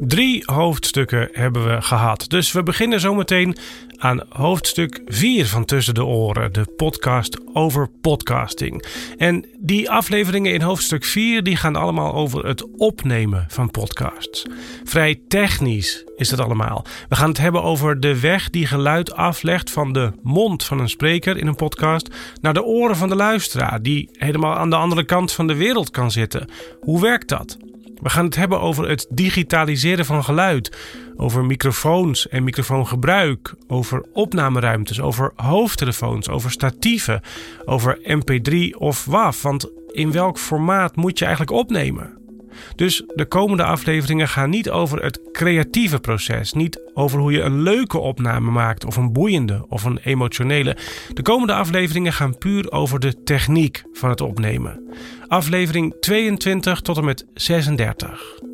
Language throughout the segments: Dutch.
Drie hoofdstukken hebben we gehad. Dus we beginnen zometeen aan hoofdstuk 4 van Tussen de Oren, de podcast over podcasting. En die afleveringen in hoofdstuk 4 die gaan allemaal over het opnemen van podcasts. Vrij technisch is het allemaal. We gaan het hebben over de weg die geluid aflegt van de mond van een spreker in een podcast naar de oren van de luisteraar, die helemaal aan de andere kant van de wereld kan zitten. Hoe werkt dat? We gaan het hebben over het digitaliseren van geluid, over microfoons en microfoongebruik, over opnameruimtes, over hoofdtelefoons, over statieven, over MP3 of WAV. Want in welk formaat moet je eigenlijk opnemen? Dus de komende afleveringen gaan niet over het creatieve proces, niet over hoe je een leuke opname maakt of een boeiende of een emotionele. De komende afleveringen gaan puur over de techniek van het opnemen. Aflevering 22 tot en met 36.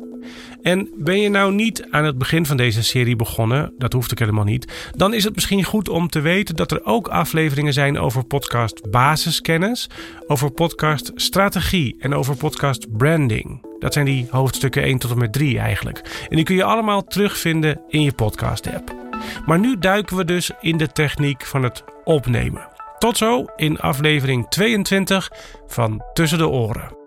En ben je nou niet aan het begin van deze serie begonnen, dat hoeft ook helemaal niet, dan is het misschien goed om te weten dat er ook afleveringen zijn over podcast basiskennis, over podcast strategie en over podcast branding. Dat zijn die hoofdstukken 1 tot en met 3 eigenlijk. En die kun je allemaal terugvinden in je podcast app. Maar nu duiken we dus in de techniek van het opnemen. Tot zo in aflevering 22 van Tussen de Oren.